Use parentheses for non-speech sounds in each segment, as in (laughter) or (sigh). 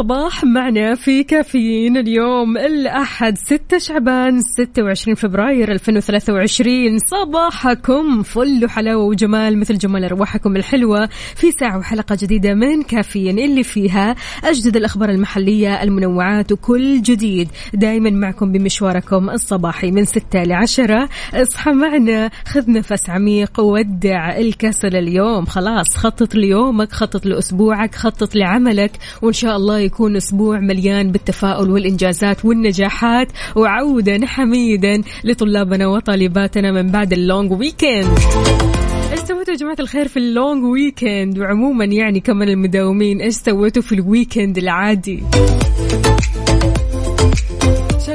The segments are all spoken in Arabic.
أجمل صباح معنا في كافيين اليوم الأحد 6 شعبان 26 فبراير 2023 صباحكم فل وحلاوة وجمال مثل جمال أرواحكم الحلوة في ساعة وحلقة جديدة من كافيين اللي فيها أجدد الأخبار المحلية المنوعات وكل جديد. دايما معكم بمشواركم الصباحي من 6 ل 10 اصحى معنا خذ نفس عميق ودع الكسل اليوم. خلاص خطط ليومك خطط لأسبوعك خطط لعملك وإن شاء الله يكون أسبوع مليان بالتفاؤل والإنجازات والنجاحات. وعودا حميدا لطلابنا وطالباتنا من بعد ال long weekend إيش يا جماعة الخير في ال long weekend وعموما يعني كمان المداومين إيش سويتوا في ال weekend العادي.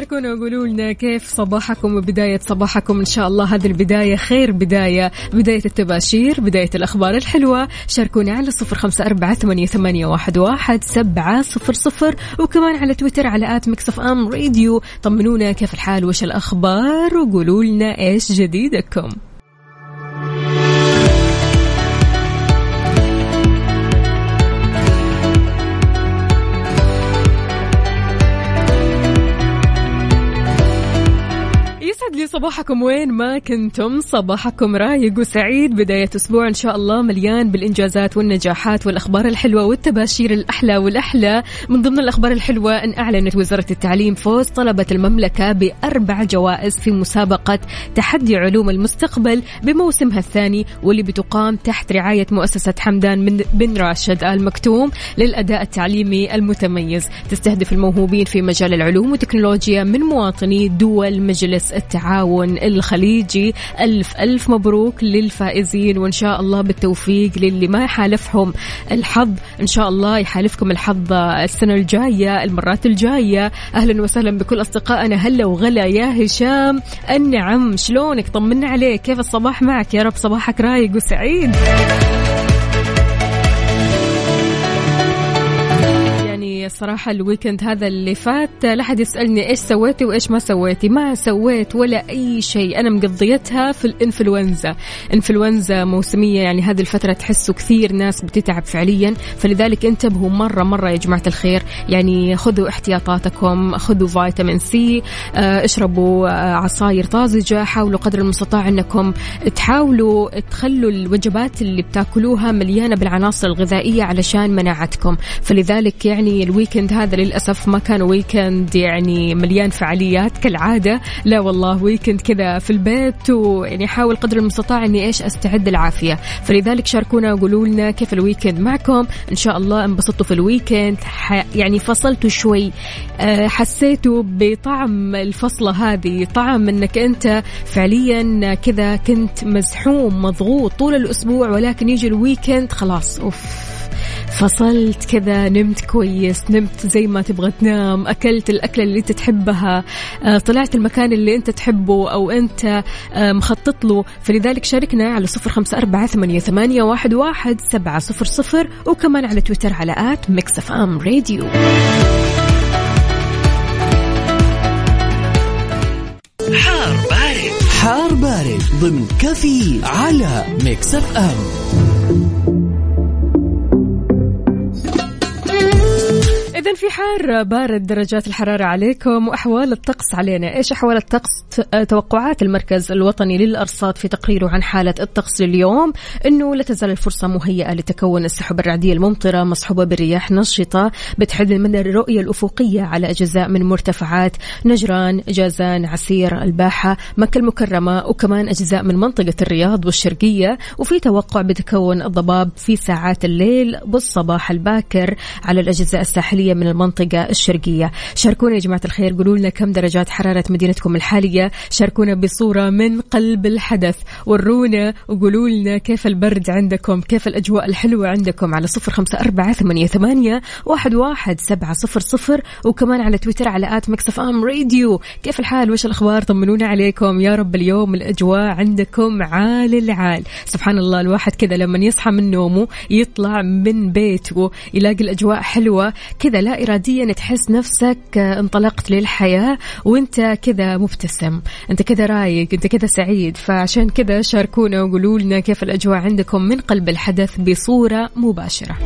شاركونا وقولوا لنا كيف صباحكم وبداية صباحكم. إن شاء الله هذه البداية خير بداية بداية التباشير بداية الأخبار الحلوة. شاركونا على صفر خمسة أربعة ثمانية, واحد, واحد سبعة صفر صفر. وكمان على تويتر على at Mix FM Radio. طمنونا كيف الحال وش الأخبار وقولوا لنا إيش جديدكم. صباحكم وين ما كنتم. صباحكم رايق وسعيد. بداية أسبوع إن شاء الله مليان بالإنجازات والنجاحات والأخبار الحلوة والتباشير الأحلى والأحلى. من ضمن الأخبار الحلوة أن أعلنت وزارة التعليم فوز طلبة المملكة بأربع جوائز في مسابقة تحدي علوم المستقبل بموسمها الثاني واللي بتقام تحت رعاية مؤسسة حمدان بن راشد آل مكتوم للأداء التعليمي المتميز. تستهدف الموهوبين في مجال العلوم والتكنولوجيا من مواطني دول مجلس التعاون. الخليجي. ألف ألف مبروك للفائزين وإن شاء الله بالتوفيق للي ما يحالفهم الحظ. إن شاء الله يحالفكم الحظ السنة الجاية المرات الجاية. أهلا وسهلا بكل أصدقائنا. هلا وغلا يا هشام النعم. شلونك؟ طمنا عليك. كيف الصباح معك؟ يا رب صباحك رايق وسعيد. يعني الصراحة ال weekend هذا اللي فات. لا حد يسألني إيش سويتي وإيش ما سويتي. ما سويت ولا أي شيء. أنا مقضيتها في الإنفلونزا. إنفلونزا موسمية يعني هذه الفترة تحسوا كثير ناس بتتعب فعليا. فلذلك انتبهوا مرة مرة يا جماعة الخير. يعني خذوا احتياطاتكم خذوا فيتامين C آه، اشربوا آه، عصاير طازجة حاولوا قدر المستطاع أنكم تحاولوا تخلوا الوجبات اللي بتاكلوها مليانة بالعناصر الغذائية علشان مناعتكم. فلذلك يعني ال weekend هذا للأسف ما كان weekend يعني مليان فعاليات. كالعادة لا والله weekend كذا في البيت ويعني حاول قدر المستطاع إني إيش أستعيد العافية. فلذلك شاركونا وقولوا لنا كيف ال weekend معكم. إن شاء الله انبسطتوا في ال weekend. يعني فصلتوا شوي. أه حسيتوا بطعم الفصلة هذه. طعم إنك أنت فعليا كذا كنت مزحوم مضغوط طول الأسبوع ولكن يجي ال weekend خلاص. أوف. فصلت كذا نمت كويس نمت زي ما تبغى تنام أكلت الأكلة اللي أنت تحبها آه، طلعت المكان اللي أنت تحبه أو أنت آه، مخطط له. فلذلك شاركنا على صفر خمسة أربعة ثمانية, ثمانية واحد, واحد سبعة صفر صفر وكمان على تويتر على at Mix FM Radio. حار بارد. حار بارد ضمن كافيين على Mix FM. في حار بارد درجات الحرارة عليكم وأحوال الطقس علينا. إيش أحوال الطقس؟ توقعات المركز الوطني للأرصاد في تقريره عن حالة الطقس لليوم. أنه لا تزال الفرصة مهيئة لتكون السحب الرعدية الممطرة مصحوبة برياح نشطة بتحد من الرؤية الأفقية على أجزاء من مرتفعات نجران جازان عسير الباحة مكة المكرمة وكمان أجزاء من منطقة الرياض والشرقية. وفي توقع بتكون الضباب في ساعات الليل والصباح الباكر على الأجزاء الساحلية من من المنطقة الشرقية. شاركونا يا جماعة الخير. قولوا لنا كم درجات حرارة مدينتكم الحالية. شاركونا بصورة من قلب الحدث. ورونا وقولوا لنا كيف البرد عندكم كيف الأجواء الحلوة عندكم. على صفر خمسة أربعة ثمانية, ثمانية واحد, واحد سبعة صفر صفر. وكمان على تويتر على at Mix FM Radio. كيف الحال؟ وش الأخبار؟ طمنونا عليكم. يا رب اليوم الأجواء عندكم عال العال. سبحان الله الواحد كذا لما يصحى من نومه يطلع من بيته يلاقي الأجواء حلوة. كذا لا إراديا تحس نفسك انطلقت للحياة وأنت كذا مبتسم. أنت كذا رايق أنت كذا سعيد. فعشان كذا شاركونا وقولوا لنا كيف الأجواء عندكم من قلب الحدث بصورة مباشرة.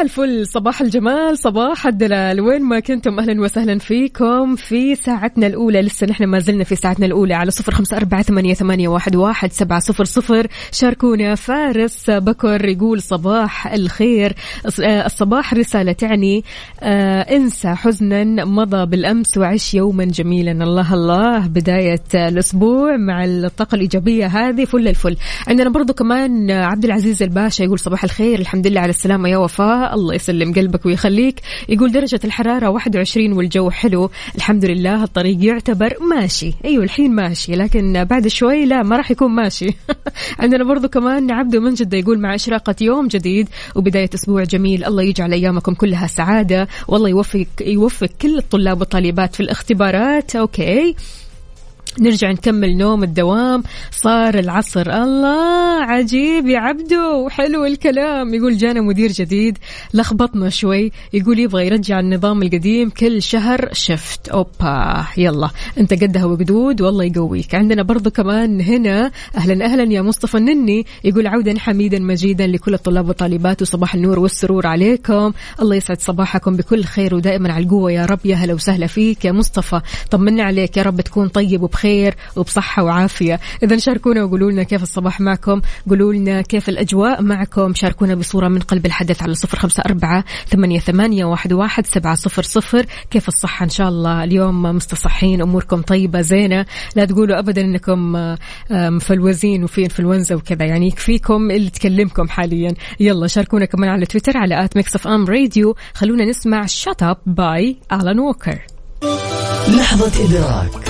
الفل صباح الجمال صباح الدلال. وين ما كنتم أهلا وسهلا فيكم في ساعتنا الأولى. لسه نحن ما زلنا في ساعتنا الأولى. على صفر خمسة أربعة ثمانية, ثمانية واحد, واحد سبعة صفر صفر. شاركونا. فارس بكر يقول صباح الخير. الصباح رسالة تعني آه انسى حزنا مضى بالأمس وعش يوما جميلا. الله الله. بداية الأسبوع مع الطاقة الإيجابية هذه. فل الفل. عندنا برضو كمان عبد العزيز الباشا يقول صباح الخير. الحمد لله على السلامة. يا وفاء. الله يسلم قلبك ويخليك. يقول درجة الحرارة 21 والجو حلو. الحمد لله الطريق يعتبر ماشي. أيوة الحين ماشي. لكن بعد شوي لا ما راح يكون ماشي. (laughs) عندنا برضو كمان عبدو من جدة يقول مع إشراقة يوم جديد وبداية أسبوع جميل. الله يجعل أيامكم كلها سعادة. والله يوفق يوفق كل الطلاب والطالبات في الاختبارات. أوكي. نرجع نكمل نوم الدوام. صار العصر. الله عجيب يا عبدو. حلو الكلام. يقول جانا مدير جديد. لخبطنا شوي. يقول يبغى يرجع النظام القديم كل شهر. شفت. أوبا. يلا. أنت قدها وقدود والله يقويك. عندنا برضو كمان هنا. أهلا أهلا يا مصطفى النني. يقول عودا حميدا مجيدا لكل الطلاب والطالبات وصباح النور والسرور عليكم. الله يسعد صباحكم بكل خير ودائما على القوة. يا رب يا هلا وسهلا فيك يا مصطفى. طمنا عليك. يا رب تكون طيب وبخير. بخير وبصحة وعافية. إذا شاركونا وقولوا لنا كيف الصباح معكم. قولوا لنا كيف الأجواء معكم. شاركونا بصورة من قلب الحدث على صفر خمسة أربعة ثمانية, ثمانية واحد, واحد سبعة صفر صفر. كيف الصحة إن شاء الله؟ اليوم مستصحين أموركم طيبة زينة. لا تقولوا أبدا أنكم مفلوزين وفي إنفلونزا وكذا. يعني يكفيكم اللي تكلمكم حاليا. يلا شاركونا كمان على تويتر على at Mix FM Radio. خلونا نسمع Shut Up by Alan Walker لحظة إدراك.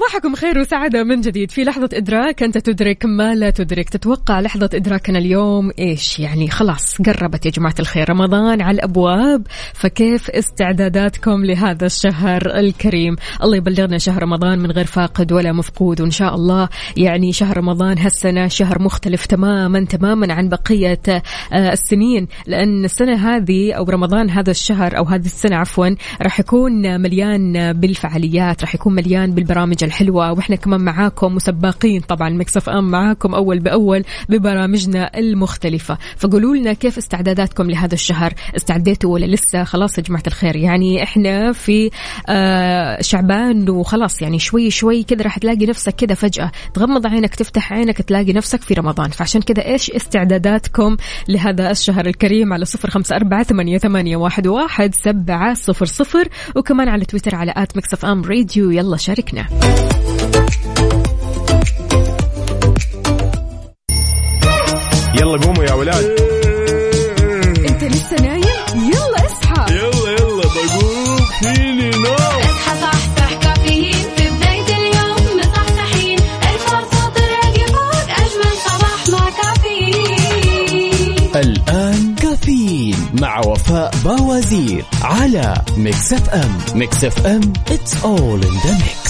صباحكم خير وسعادة من جديد. في لحظة إدراك أنت تدرك ما لا تدرك. تتوقع لحظة إدراكنا اليوم إيش؟ يعني خلاص قربت يا جماعة الخير. رمضان على الأبواب. فكيف استعداداتكم لهذا الشهر الكريم؟ الله يبلغنا شهر رمضان من غير فاقد ولا مفقود وإن شاء الله. يعني شهر رمضان هالسنة شهر مختلف تماما تماما عن بقية آه، السنين. لأن السنة هذه أو رمضان هذا الشهر أو هذه السنة عفوا راح يكون مليان بالفعاليات راح يكون مليان بالبرامج الحلوة. وإحنا كمان معاكم مسباقين طبعا مكسف أم معاكم أول بأول ببرامجنا المختلفة. فقولوا لنا كيف استعداداتكم لهذا الشهر؟ استعديتوا ولا لسه؟ خلاص يا جماعة الخير. يعني إحنا في آه شعبان وخلاص يعني شوي شوي كذا راح تلاقي نفسك كذا فجأة. تغمض عينك تفتح عينك تلاقي نفسك في رمضان. فعشان كذا إيش استعداداتكم لهذا الشهر الكريم؟ على صفر خمسة أربعة ثمانية, ثمانية واحد, واحد سبعة صفر صفر. وكمان على تويتر على آت مكسف أم راديو. يلا شاركنا. يلا قوموا يا ولاد. انت لسه نايم؟ يلا اصحى. يلا يلا بقوم. فيني نوم. اصحى صحصح كافيين في بداية اليوم. مصحصحين. الفرصة تراقي فوق. أجمل صباح مع كافيين. الآن كافيين مع وفاء باوزير على Mix FM. Mix FM it's all in the mix.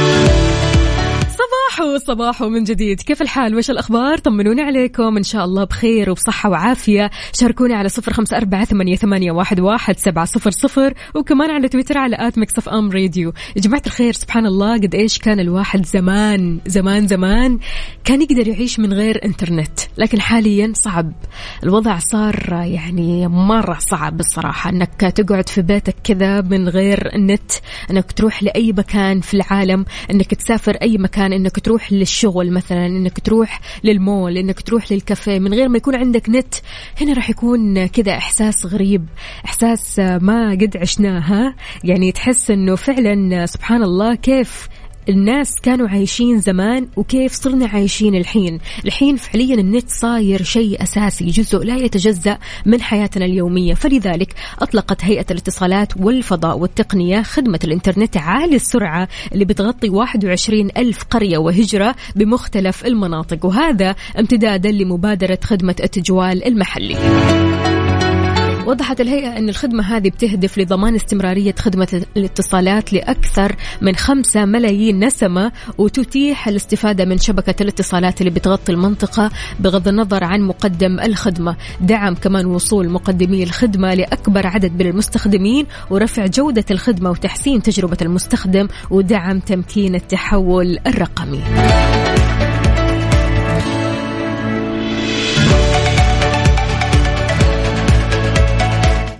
صباحو صباحو من جديد. كيف الحال؟ وش الأخبار؟ طمنوني عليكم. إن شاء الله بخير وبصحة وعافية. شاركوني على صفر خمسة أربعة ثمانية, واحد, واحد سبعة صفر صفر وكمان على تويتر على at Mix FM Radio. يا جماعة الخير سبحان الله قد إيش كان الواحد زمان زمان زمان كان يقدر يعيش من غير إنترنت. لكن حاليا صعب. الوضع صار يعني مرة صعب الصراحة. أنك تقعد في بيتك كذا من غير نت أنك تروح لأي مكان في العالم أنك تسافر أي مكان أنك تروح للشغل مثلا أنك تروح للمول أنك تروح للكافيه من غير ما يكون عندك نت هنا راح يكون كذا إحساس غريب إحساس ما قد عشناها يعني تحس أنه فعلا سبحان الله كيف الناس كانوا عايشين زمان وكيف صرنا عايشين الحين. الحين فعليا النت صاير شيء أساسي جزء لا يتجزأ من حياتنا اليومية. فلذلك أطلقت هيئة الاتصالات والفضاء والتقنية خدمة الإنترنت عالي السرعة اللي بتغطي 21 ألف قرية وهجرة بمختلف المناطق. وهذا امتدادا لمبادرة خدمة التجوال المحلي. وضحت الهيئة أن الخدمة هذه بتهدف لضمان استمرارية خدمة الاتصالات لأكثر من خمسة ملايين نسمة وتتيح الاستفادة من شبكة الاتصالات اللي بتغطي المنطقة بغض النظر عن مقدم الخدمة. دعم كمان وصول مقدمي الخدمة لأكبر عدد من المستخدمين ورفع جودة الخدمة وتحسين تجربة المستخدم ودعم تمكين التحول الرقمي.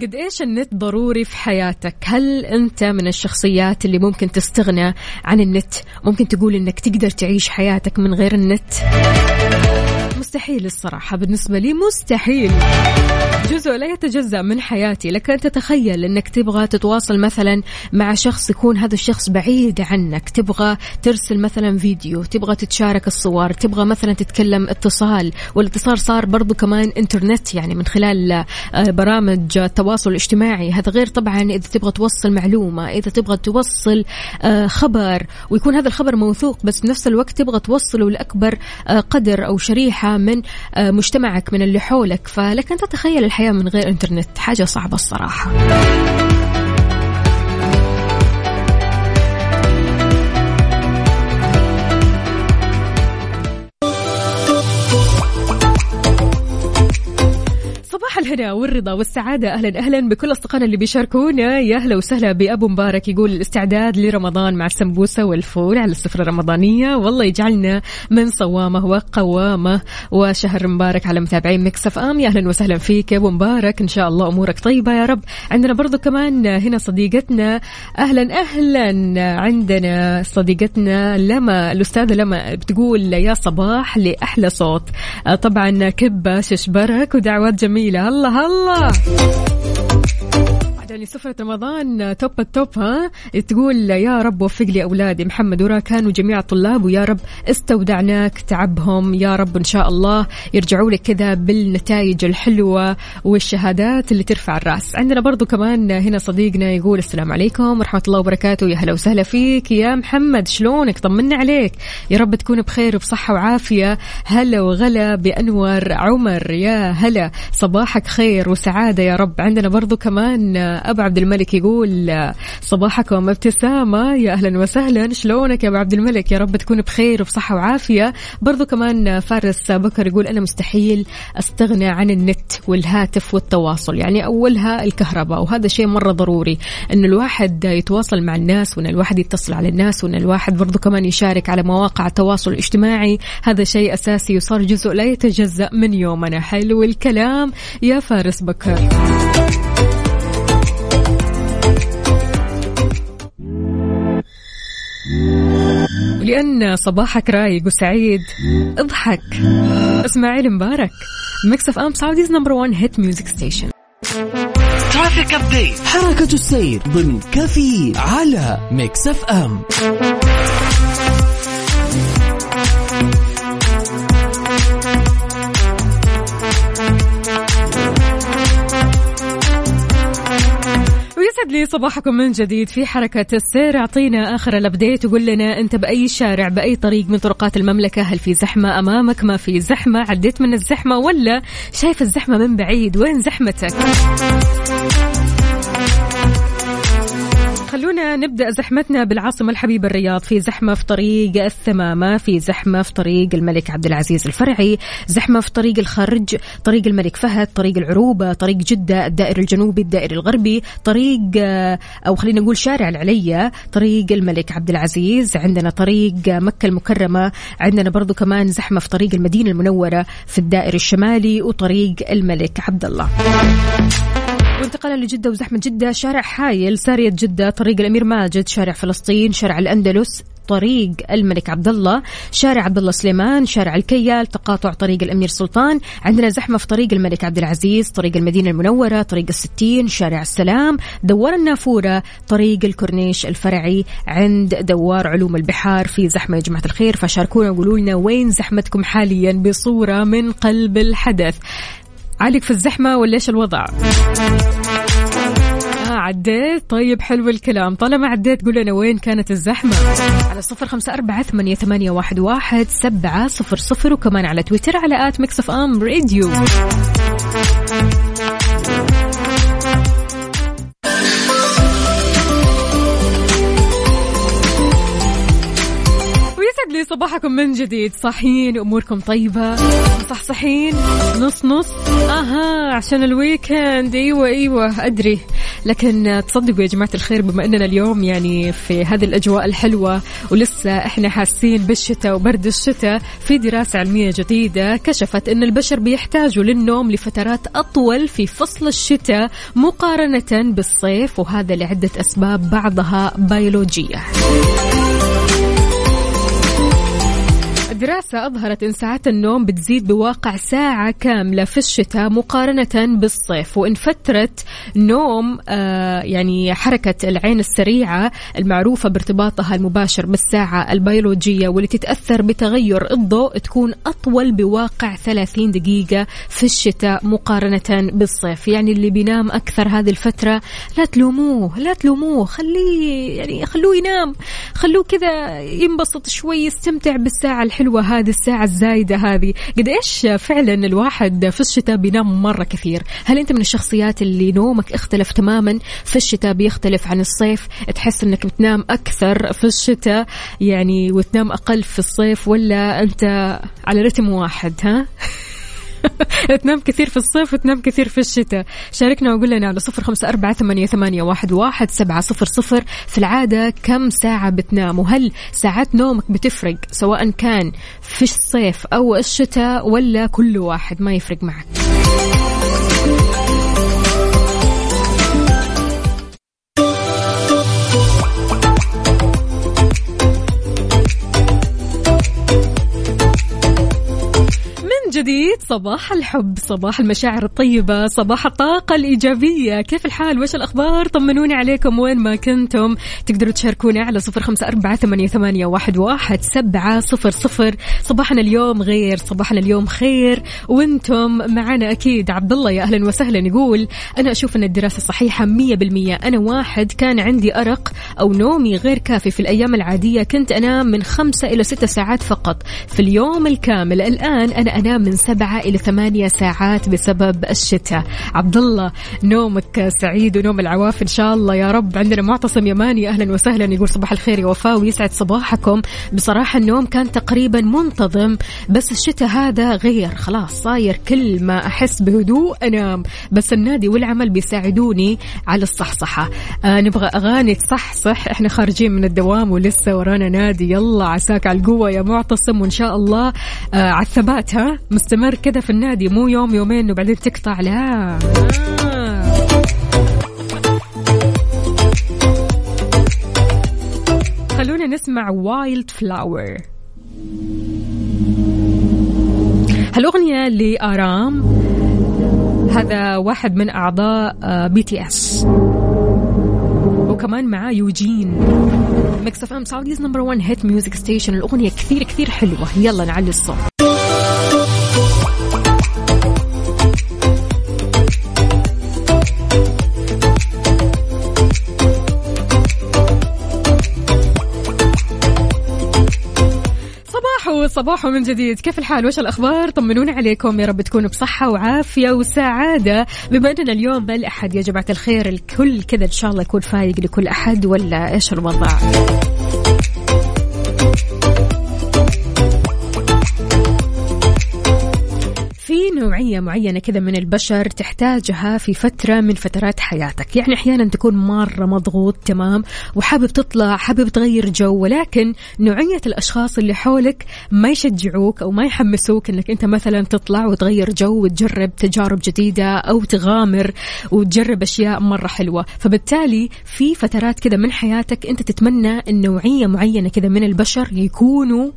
قد إيش النت ضروري في حياتك؟ هل أنت من الشخصيات اللي ممكن تستغنى عن النت؟ ممكن تقول إنك تقدر تعيش حياتك من غير النت؟ مستحيل الصراحة بالنسبة لي مستحيل جزء لا يتجزأ من حياتي. لك أن تتخيل أنك تبغى تتواصل مثلا مع شخص يكون هذا الشخص بعيد عنك. تبغى ترسل مثلا فيديو تبغى تتشارك الصور تبغى مثلا تتكلم اتصال. والاتصال صار برضو كمان إنترنت يعني من خلال آه، برامج التواصل الاجتماعي. هذا غير طبعا إذا تبغى توصل معلومة إذا تبغى توصل آه، خبر. ويكون هذا الخبر موثوق بس بنفس الوقت تبغى توصله لأكبر آه، قدر أو شريحة من مجتمعك من اللي حولك. فلك أن تتخيل الحياة من غير إنترنت. حاجة صعبة الصراحة. الهنا والرضا والسعادة. أهلا أهلا بكل أصدقائنا اللي بيشاركونا. يا أهلا وسهلا بأبو مبارك يقول الاستعداد لرمضان مع السمبوسة والفول على السفرة الرمضانية. والله يجعلنا من صوامه وقوامه. وشهر مبارك على متابعين Mix FM. يا أهلا وسهلا فيك يا أبو مبارك. إن شاء الله أمورك طيبة يا رب. عندنا برضو كمان هنا صديقتنا. أهلا أهلا عندنا صديقتنا لما الأستاذة لما بتقول يا صباح لأحلى صوت. طبعا كبة ششبرك ودعوات جميلة. الله الله يعني سفرة رمضان top ال top ها؟ تقول يا رب وفق لي أولادي. محمد ورا كانوا جميع الطلاب ويا رب استودعناك تعبهم يا رب إن شاء الله يرجعوا لك كذا بالنتائج الحلوة والشهادات اللي ترفع الرأس. عندنا برضو كمان هنا صديقنا يقول السلام عليكم ورحمة الله وبركاته. يا هلا وسهلا فيك يا محمد شلونك؟ طمنا عليك. يا رب تكون بخير وبصحة وعافية. هلا وغلا بأنور عمر. يا هلا صباحك خير وسعادة يا رب. عندنا برضو كمان أبو عبد الملك يقول صباحكم ابتسامه يا أهلا وسهلا. شلونك يا أبو عبد الملك؟ يا رب تكون بخير وبصحة وعافية. برضو كمان فارس بكر يقول أنا مستحيل أستغنى عن النت والهاتف والتواصل. يعني أولها الكهرباء وهذا شيء مرة ضروري انه الواحد يتواصل مع الناس وإن الواحد يتصل على الناس وإن الواحد برضو كمان يشارك على مواقع التواصل الاجتماعي. هذا شيء أساسي وصار جزء لا يتجزأ من يومنا. حلو الكلام يا فارس بكر. ولأن صباحك رايق وسعيد. اضحك. اسماعيل مبارك. Mix FM Saudi's number 1 hit music station traffic update حركة السير ضمن كافيين على Mix FM يسعد لي صباحكم من جديد في حركة السير. أعطينا آخر الابديت وقول لنا أنت بأي شارع بأي طريق من طرقات المملكة؟ هل في زحمة أمامك؟ ما في زحمة؟ عديت من الزحمة ولا شايف الزحمة من بعيد؟ وين زحمتك؟ نبدأ زحمتنا بالعاصمة الحبيبة الرياض في زحمة في طريق الثمامة في زحمة في طريق الملك عبد العزيز الفرعي زحمة في طريق الخرج طريق الملك فهد طريق العروبة طريق جدة الدائري الجنوبي الدائري الغربي طريق أو خلينا نقول شارع العليه طريق الملك عبد العزيز عندنا طريق مكة المكرمة عندنا برضو كمان زحمة في طريق المدينة المنورة في الدائري الشمالي وطريق الملك عبد الله. وانتقالا لجدة وزحمة جدة شارع حايل سارية جدة طريق الأمير ماجد شارع فلسطين شارع الأندلس طريق الملك عبد الله شارع عبد الله سليمان شارع الكيال تقاطع طريق الأمير سلطان عندنا زحمة في طريق الملك عبد العزيز طريق المدينة المنورة طريق الستين شارع السلام دوار النافورة طريق الكورنيش الفرعي عند دوار علوم البحار في زحمة يا جماعة الخير فشاركونا وقولوا لنا وين زحمتكم حاليا بصورة من قلب الحدث. عليك في الزحمة ولا إيش الوضع؟ آه عديت. طيب حلو الكلام. طالما عديت قول لنا وين كانت الزحمة؟ على صفر خمسة أربعة ثمانية, ثمانية واحد, واحد سبعة صفر صفر وكمان على تويتر على at Mix FM Radio. ويسعد لي صباحكم من جديد. صاحيين أموركم طيبة؟ مصحصحين؟ نص نص؟ أها عشان ال weekend. إيوه إيوه أدري. لكن تصدقوا يا جماعة الخير بما إننا اليوم يعني في هذه الأجواء الحلوة ولسه إحنا حاسين بالشتاء وبرد الشتاء في دراسة علمية جديدة كشفت إن البشر بيحتاجوا للنوم لفترات أطول في فصل الشتاء مقارنة بالصيف وهذا لعدة أسباب بعضها بيولوجية. الدراسة أظهرت أن ساعات النوم بتزيد بواقع ساعة كاملة في الشتاء مقارنة بالصيف وإن فترة نوم آه يعني حركة العين السريعة المعروفة بارتباطها المباشر بالساعة البيولوجية واللي تتأثر بتغير الضوء تكون أطول بواقع 30 دقيقة في الشتاء مقارنة بالصيف. يعني اللي بينام أكثر هذه الفترة لا تلوموه لا تلوموه خليه يعني خلوه ينام خلوه كذا ينبسط شوي يستمتع بالساعة الحلوة هذه الساعة الزايدة هذه. قد إيش فعلا الواحد في الشتاء بينام مرة كثير؟ هل أنت من الشخصيات اللي نومك اختلف تماما؟ في الشتاء بيختلف عن الصيف؟ تحس أنك بتنام أكثر في الشتاء يعني وتنام أقل في الصيف ولا أنت على رتم واحد ها؟ (laughs) تنام كثير في الصيف وتنام كثير في الشتاء. شاركنا وقول لنا على صفر خمسة أربعة ثمانية, واحد سبعة صفر صفر. في العادة كم ساعة بتنام؟ وهل ساعات نومك بتفرق سواء كان في الصيف أو الشتاء ولا كل واحد؟ ما يفرق معك. جديد. صباح الحب صباح المشاعر الطيبة صباح الطاقة الإيجابية. كيف الحال؟ وش الأخبار؟ طمنوني عليكم وين ما كنتم. تقدروا تشاركونا على صفر خمسة أربعة ثمانية, واحد سبعة صفر صفر. صباحنا اليوم غير صباحنا اليوم خير. وأنتم معنا أكيد. عبد الله يا أهلا وسهلا يقول أنا أشوف أن الدراسة صحيحة مية بالمية. أنا واحد كان عندي أرق أو نومي غير كافي في الأيام العادية. كنت أنام من خمسة إلى ستة ساعات فقط. في اليوم الكامل الآن أنا أنام من سبعة إلى ثمانية ساعات بسبب الشتاء. عبد الله نومك سعيد ونوم العواف إن شاء الله. يا رب عندنا معتصم يماني أهلا وسهلا. يقول صباح الخير يا وفاء ويسعد صباحكم. بصراحة النوم كان تقريبا منتظم بس الشتاء هذا غير. خلاص صاير كل ما أحس بهدوء أنام. بس النادي والعمل بيساعدوني على الصحصحة. آه نبغى أغاني تصحصح. إحنا خارجين من الدوام ولسه ورانا نادي. يلا عساك على القوة يا معتصم. وإن شاء الله آه على الثبات ها؟ مستمر كذا في النادي مو يوم يومين وبعدين تقطع لا. آه. خلونا نسمع Wild Flower هالأغنية ل RM هذا واحد من أعضاء BTS وكمان معاه Youjeen Mix FM Saudi's number 1 hit music station الأغنية كثير كثير حلوة. يلا نعلي الصوت. صباح من جديد. كيف الحال؟ وش الأخبار؟ طمنونا عليكم. يا رب تكونوا بصحة وعافية وسعادة. بما أننا اليوم الأحد يا جماعة الخير الكل كذا إن شاء الله يكون فايق لكل أحد ولا إيش الوضع؟ نوعية معينة كذا من البشر تحتاجها في فترة من فترات حياتك. يعني أحيانا تكون مرة مضغوط تمام وحابب تطلع حابب تغير جو ولكن نوعية الأشخاص اللي حولك ما يشجعوك أو ما يحمسوك أنك أنت مثلا تطلع وتغير جو وتجرب تجارب جديدة أو تغامر وتجرب أشياء مرة حلوة. فبالتالي في فترات كذا من حياتك أنت تتمنى أن نوعية معينة كذا من البشر يكونوا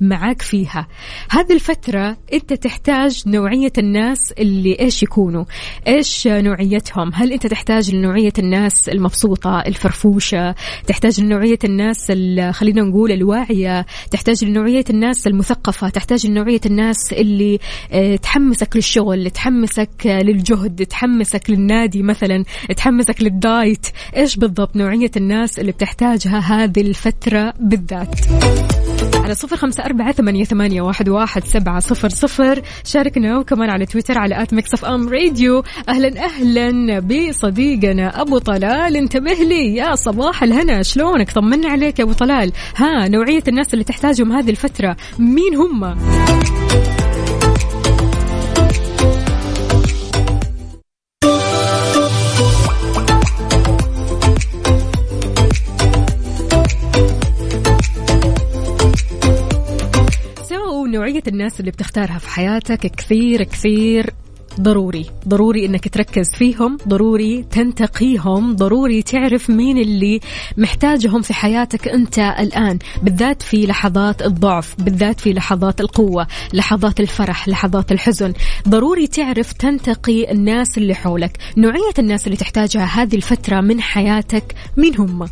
معاك فيها. هذه الفترة أنت تحتاج نوعية الناس اللي إيش يكونوا؟ إيش نوعيتهم؟ هل أنت تحتاج لنوعية الناس المبسوطة الفرفوشة؟ تحتاج لنوعية الناس ال- خلينا نقول الواعية؟ تحتاج لنوعية الناس المثقفة؟ تحتاج لنوعية الناس اللي آه، تحمسك للشغل تحمسك آه، للجهد تحمسك للنادي مثلا تحمسك للدايت؟ إيش بالضبط نوعية الناس اللي بتحتاجها هذه الفترة بالذات؟ على صفر خمسة أربعة ثمانية, ثمانية واحد, واحد سبعة صفر صفر. شاركنا وكمان على تويتر على at Mix FM Radio. أهلا أهلا بصديقنا أبو طلال. انتبه لي يا صباح الهنا. شلونك؟ طمنا عليك يا أبو طلال. ها نوعية الناس اللي تحتاجهم هذه الفترة. مين هم؟ نوعية الناس اللي بتختارها في حياتك كثير كثير ضروري. ضروري إنك تركز فيهم ضروري تنتقيهم ضروري تعرف مين اللي محتاجهم في حياتك أنت الآن بالذات في لحظات الضعف بالذات في لحظات القوة لحظات الفرح لحظات الحزن. ضروري تعرف تنتقي الناس اللي حولك. نوعية الناس اللي تحتاجها هذه الفترة من حياتك مين هم؟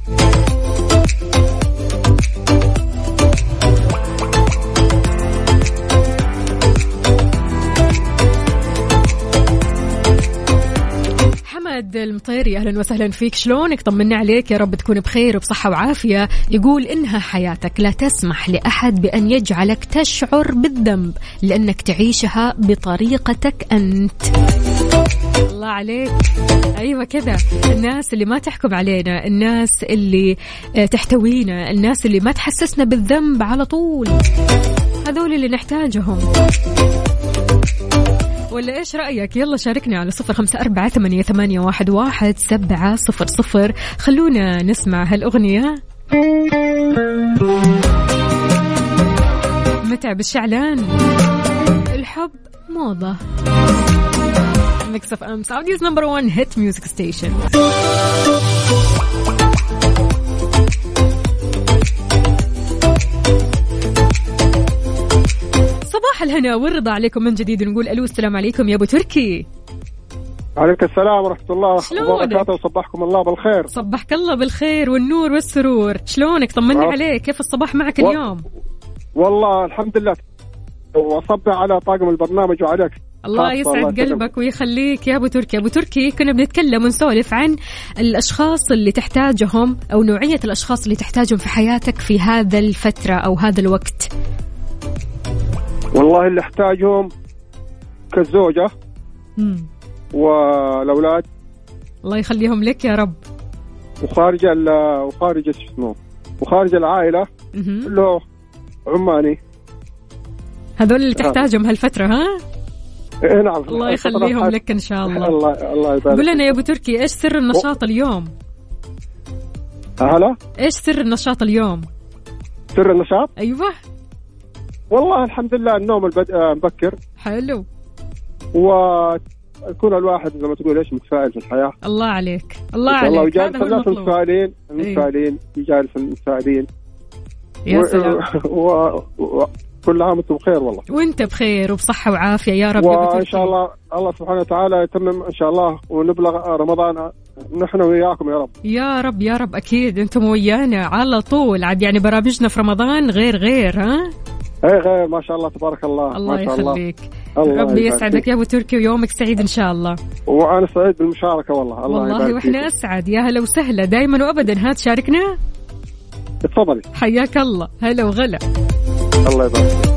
حمد المطيري أهلا وسهلا فيك. شلونك؟ طمنا عليك. يا رب تكون بخير وبصحة وعافية. يقول إنها حياتك لا تسمح لأحد بأن يجعلك تشعر بالذنب لأنك تعيشها بطريقتك أنت. الله عليك. أيوه كذا. الناس اللي ما تحكم علينا الناس اللي آه، تحتوينا الناس اللي ما تحسسنا بالذنب على طول. هذول اللي نحتاجهم. ولا إيش رأيك؟ يلا شاركنا على صفر خمسة أربعة ثمانية, ثمانية واحد, واحد سبعة صفر صفر. خلونا نسمع هالأغنية. متعب الشعلان. الحب موضة. Mix FM Saudi's number 1 hit music station الهنا والرضا عليكم من جديد ونقول ألو السلام عليكم يا أبو تركي. عليك السلام ورحمة الله؟ وبركاته وصبحكم الله بالخير. صبحك الله بالخير والنور والسرور. شلونك؟ طمنا آه. عليك. كيف الصباح معك و- اليوم؟ والله الحمد لله. وأصبح على طاقم البرنامج وعليك. الله يسعد. قلبك ويخليك يا أبو تركي. أبو تركي كنا بنتكلم ونسولف عن الأشخاص اللي تحتاجهم أو نوعية الأشخاص اللي تحتاجهم في حياتك في هذا الفترة أو هذا الوقت. والله اللي احتاجهم كالزوجة مم. والأولاد. الله يخليهم لك يا رب. وخارج ال- وخارج شو اسمه وخارج العائلة. له عماني. هذول اللي تحتاجهم هالفترة ها؟ إيه نعم. الله يخليهم لك إن شاء الله. (laughs) الله الله يبارك قول لنا يا أبو تركي إيش سر النشاط اليوم؟ هلا؟ إيش سر النشاط اليوم؟ سر النشاط؟ أيوه. والله الحمد لله النوم البد... آه، مبكر. حلو. ويكون الواحد زي ما تقول إيش متفائل في الحياة. الله عليك. الله الله عليك هذا هو الناس المطلوب. المتفائلين المتفائلين يجالس المتفائلين يا سلام. (laughs) و... و... كل عام وأنتم بخير والله. وأنت بخير وبصحة وعافية يا رب. وإن. شاء الله الله سبحانه وتعالى يتمم إن شاء الله ونبلغ رمضان. نحن وياكم يا رب. يا رب يا رب أكيد أنتم ويانا على طول. عاد يعني برامجنا في رمضان غير غير ها؟ اي غير ما شاء الله تبارك الله الله ما شاء يخليك. الله ربي يسعدك. يا أبو تركي ويومك سعيد إن شاء الله. وأنا سعيد بالمشاركة والله. الله والله وإحنا. أسعد. يا هلا وسهلا. دائما وابدا. ها تشاركنا؟ تفضلي. حياك الله. هلا وغلا. الله يبارك فيك.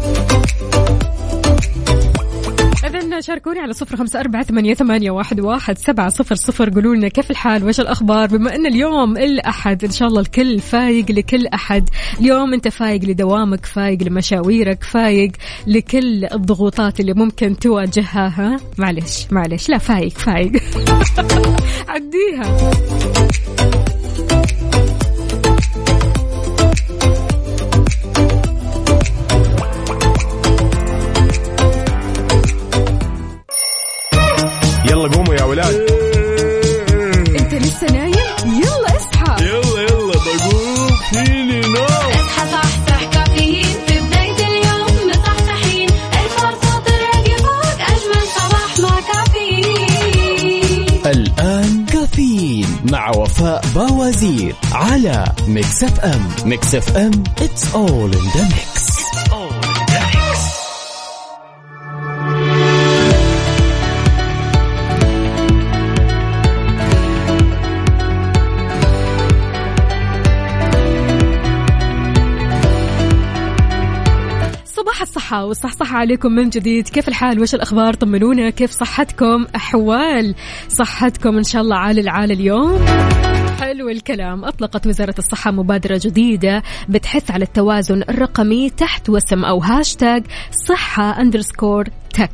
إذا شاركوني على صفر خمسة أربعة ثمانية, ثمانية واحد, واحد سبعة صفر صفر. قولوا لنا كيف الحال؟ وش الأخبار؟ بما أن اليوم الأحد إن شاء الله الكل فايق لكل أحد. اليوم أنت فايق لدوامك فايق لمشاويرك فايق لكل الضغوطات اللي ممكن تواجهها ها؟ معلش معلش. لا فايق فايق. (laughs) عديها. Mix FM Mix FM it's all in the mix. صباح الصحة والصحصحة عليكم من جديد. كيف الحال؟ وش الأخبار؟ طمنونا كيف صحتكم؟ أحوال صحتكم إن شاء الله عال العال اليوم. حلو الكلام. أطلقت وزارة الصحة مبادرة جديدة بتحث على التوازن الرقمي تحت وسم أو هاشتاج صحة أندرسكور تك.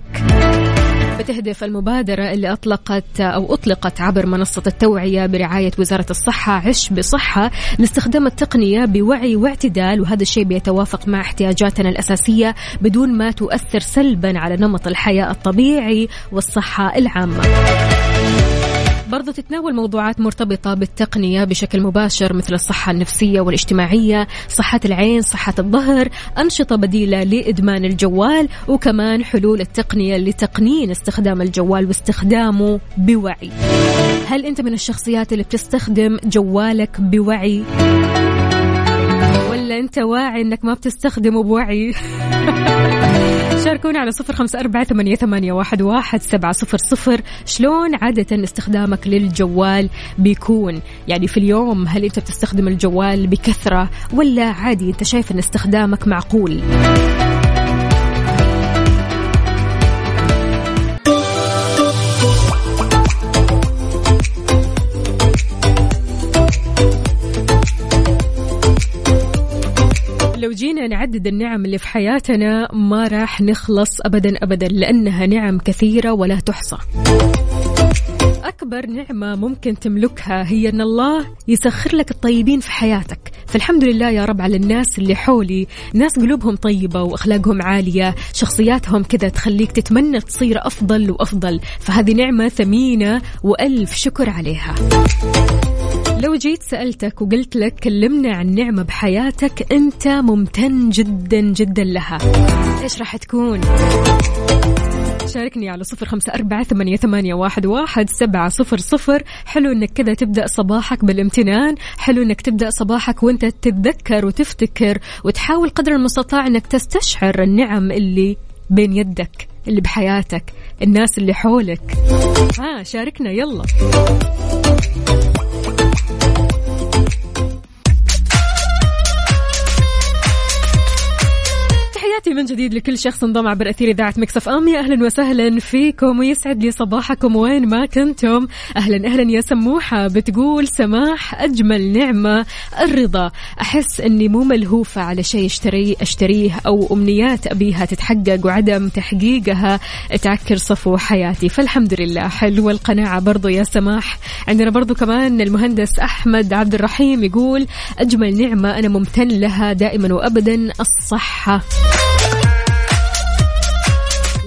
بتهدف المبادرة اللي أطلقت أو أطلقت عبر منصة التوعية برعاية وزارة الصحة عش بصحة لاستخدام التقنية بوعي واعتدال وهذا الشيء بيتوافق مع احتياجاتنا الأساسية بدون ما تؤثر سلبا على نمط الحياة الطبيعي والصحة العامة. برضو تتناول موضوعات مرتبطة بالتقنية بشكل مباشر مثل الصحة النفسية والاجتماعية صحة العين صحة الظهر أنشطة بديلة لإدمان الجوال وكمان حلول التقنية لتقنين استخدام الجوال واستخدامه بوعي. هل أنت من الشخصيات اللي بتستخدم جوالك بوعي؟ ولا أنت واعي أنك ما بتستخدمه بوعي؟ (laughs) شاركونا على صفر خمسة أربعة ثمانية, ثمانية واحد, واحد سبعة صفر صفر. شلون عادة استخدامك للجوال بيكون؟ يعني في اليوم هل أنت بتستخدم الجوال بكثرة ولا عادي أنت شايف أن استخدامك معقول؟ جينا نعدد النعم اللي في حياتنا ما راح نخلص ابدا ابدا لأنها نعم كثيرة ولا تحصى. أكبر نعمة ممكن تملكها هي أن الله يسخر لك الطيبين في حياتك. فالحمد لله يا رب على الناس اللي حولي. ناس قلوبهم طيبة وأخلاقهم عالية. شخصياتهم كذا تخليك تتمنى تصير أفضل وأفضل. فهذه نعمة ثمينة وألف شكر عليها. لو جيت سألتك وقلت لك كلمنا عن نعمة بحياتك أنت ممتن جدا جدا لها. إيش راح تكون؟ شاركني على صفر خمسة أربعة ثمانية, ثمانية واحد, واحد سبعة صفر صفر. حلو إنك كذا تبدأ صباحك بالامتنان. حلو إنك تبدأ صباحك وإنت تتذكر وتفتكر وتحاول قدر المستطاع إنك تستشعر النعم اللي بين يدك اللي بحياتك الناس اللي حولك. ها شاركنا يلا. من جديد لكل شخص انضم عبر أثير إذاعة مكسف أم. يا أهلا وسهلا فيكم. ويسعد لي صباحكم وين ما كنتم. أهلا أهلا يا سموحة. بتقول سماح أجمل نعمة. الرضا. أحس إني مو ملهوفة على شيء اشتري أشتريه أو أمنيات أبيها تتحقق وعدم تحقيقها. تعكر صفو حياتي. فالحمد لله. حلوة القناعه برضو يا سماح. عندنا برضو كمان المهندس أحمد عبد الرحيم يقول أجمل نعمة أنا ممتن لها دائما وابدا. الصحة.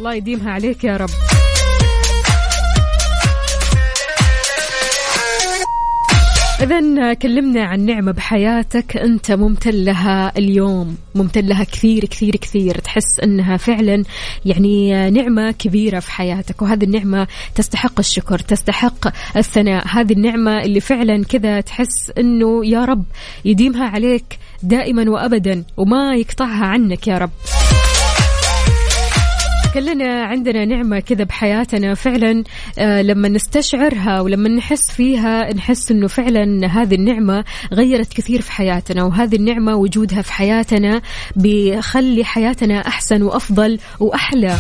الله يديمها عليك يا رب. إذا كلمنا عن نعمة بحياتك أنت ممتن لها اليوم. ممتن لها كثير كثير كثير. تحس أنها فعلا يعني نعمة كبيرة في حياتك وهذه النعمة تستحق الشكر تستحق الثناء. هذه النعمة اللي فعلا كذا تحس أنه يا رب يديمها عليك دائما وأبدا وما يقطعها عنك يا رب. كلنا عندنا نعمة كذا بحياتنا فعلا آه لما نستشعرها ولما نحس فيها نحس إنه فعلا هذه النعمة غيرت كثير في حياتنا وهذه النعمة وجودها في حياتنا بيخلي حياتنا أحسن وأفضل وأحلى.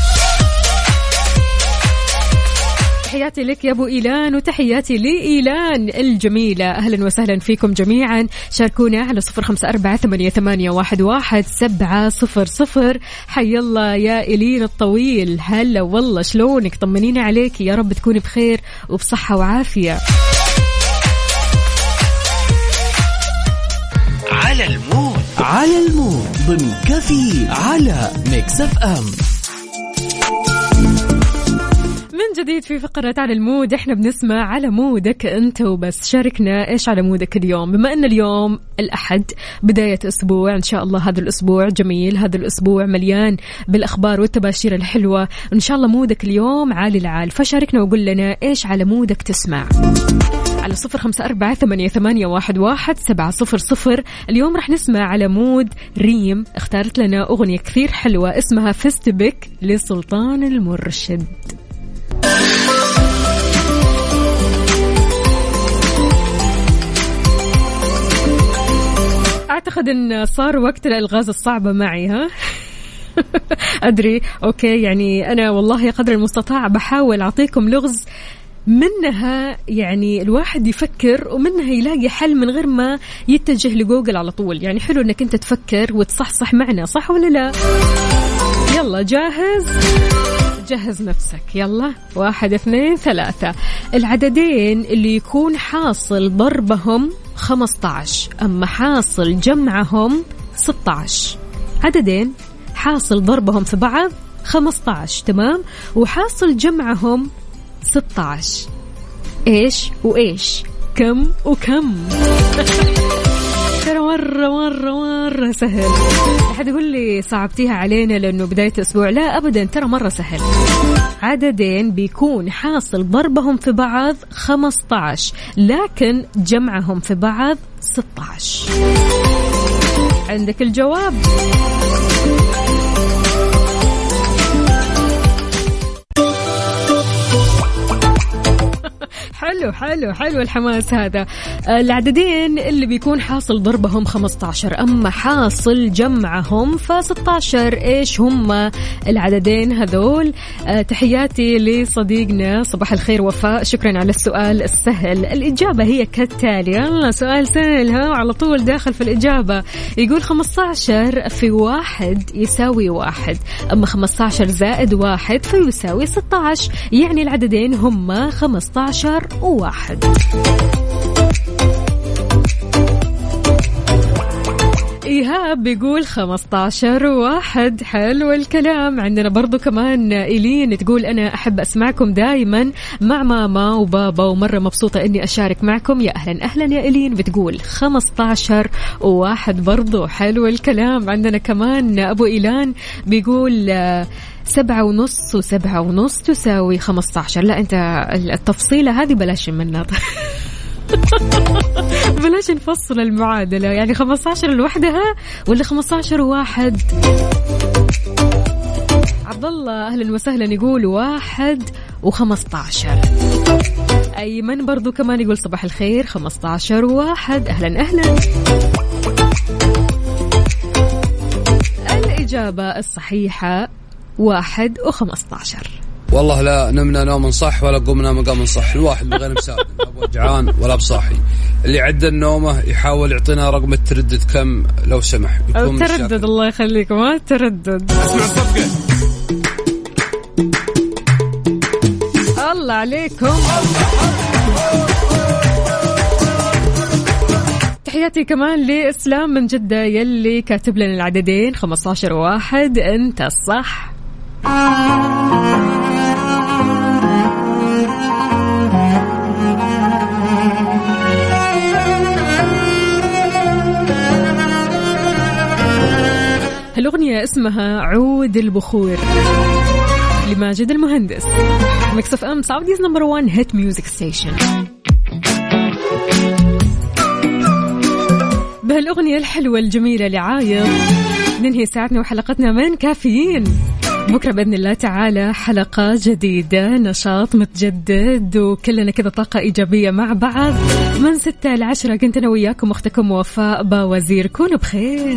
تحياتي لك يا أبو إيلان وتحياتي لإيلان الجميلة. أهلا وسهلا فيكم جميعا. شاركونا على صفر خمسة أربعة ثمانيه, ثمانية واحد, واحد سبعة صفر صفر. حي الله يا إيلين الطويل. هلا والله شلونك؟ طمنينا عليك. يا رب تكوني بخير وبصحة وعافية. على ال mood. على ال mood. ضمن كافيين على Mix FM. جديد في فقرة على ال mood. إحنا بنسمع على mood ك انت وبس. شاركنا إيش على mood ك اليوم. بما ان اليوم الأحد بداية أسبوع إن شاء الله هذا الأسبوع جميل هذا الأسبوع مليان بالأخبار والتباشير الحلوة. إن شاء الله mood ك اليوم عالي العال. فشاركنا وقول لنا إيش على mood ك تسمع. على صفر خمسة أربعة ثمانية, ثمانية واحد, واحد سبعة صفر صفر. اليوم رح نسمع على mood ريم. اختارت لنا أغنية كثير حلوة اسمها فيستبك لسلطان المرشد. أعتقد إن صار وقت الالغاز الصعبة معي ها؟ (laughs) أدري. okay يعني أنا والله قدر المستطاع بحاول أعطيكم لغز منها يعني الواحد يفكر ومنها يلاقي حل من غير ما يتجه لجوجل على طول. يعني حلو إنك أنت تفكر وتصحصح معنا صح ولا لا؟ يلا جاهز؟ جهز نفسك. يلا. واحد اثنين ثلاثة. العددين اللي يكون حاصل ضربهم 15 أما حاصل جمعهم 16 عددين. حاصل ضربهم في بعض 15 تمام؟ وحاصل جمعهم 16 إيش وإيش؟ كم وكم؟ (laughs) ترى مرة مرة مرة. سهل. أحد يقول لي صعبتيها علينا لأنه بداية أسبوع لا أبدا ترى مرة سهل. عددين بيكون حاصل ضربهم في بعض 15 لكن جمعهم في بعض 16 عندك الجواب؟ حلو حلو حلو الحماس هذا. العددين اللي بيكون حاصل ضربهم 15 أما حاصل جمعهم ف 16 إيش هم العددين هذول؟ آه، تحياتي لصديقنا صباح الخير وفاء. شكرا على السؤال السهل. الإجابة هي كالتالي. يلا سؤال سهل ها على طول داخل في الإجابة. يقول 15 في واحد يساوي واحد أما 15 زائد واحد فيساوي 16 يعني العددين هم 15 وواحد إيهاب بيقول 15 واحد. حلو الكلام. عندنا برضو كمان إيلين تقول أنا أحب أسمعكم دايما مع ماما وبابا ومرة مبسوطة إني أشارك معكم. يا أهلا أهلا يا إيلين بتقول 15 وواحد برضو. حلو الكلام. عندنا كمان أبو إيلان بيقول سبعة ونص وسبعة ونص تساوي خمسة عشر لا أنت التفصيلة هذه بلاش منها (laughs) بلاش نفصل المعادلة. يعني 15 لوحدها ولا 15 واحد؟ عبد الله أهلا وسهلا. يقول واحد و15 ايمن برضو كمان يقول صباح الخير. 15 واحد. أهلا أهلا. الإجابة الصحيحة واحد وخمسة عشر والله لا نمنا نوم صح ولا قمنا مقام صح. الواحد بغير مساكن لا بوجعان ولا بصاحي. اللي عدى النومة يحاول يعطينا رقم التردد كم لو سمح. يكون تردد مشاكل. الله يخليك ما تردد. اسمع الصفقة الله عليكم. تحياتي كمان لإسلام من جدة يلي كاتب لنا العددين 15 واحد أنت الصح. الأغنية اسمها عود البخور لماجد المهندس. Mix FM Saudi's number 1 hit music station بهالأغنية الحلوة الجميلة لعايض ننهي ساعتنا وحلقتنا من كافيين. بكرة بإذن الله تعالى حلقة جديدة نشاط متجدد وكلنا كذا طاقة إيجابية مع بعض. من ستة لعشرة كنت أنا وياكم أختكم وفاء باوزير كونوا بخير.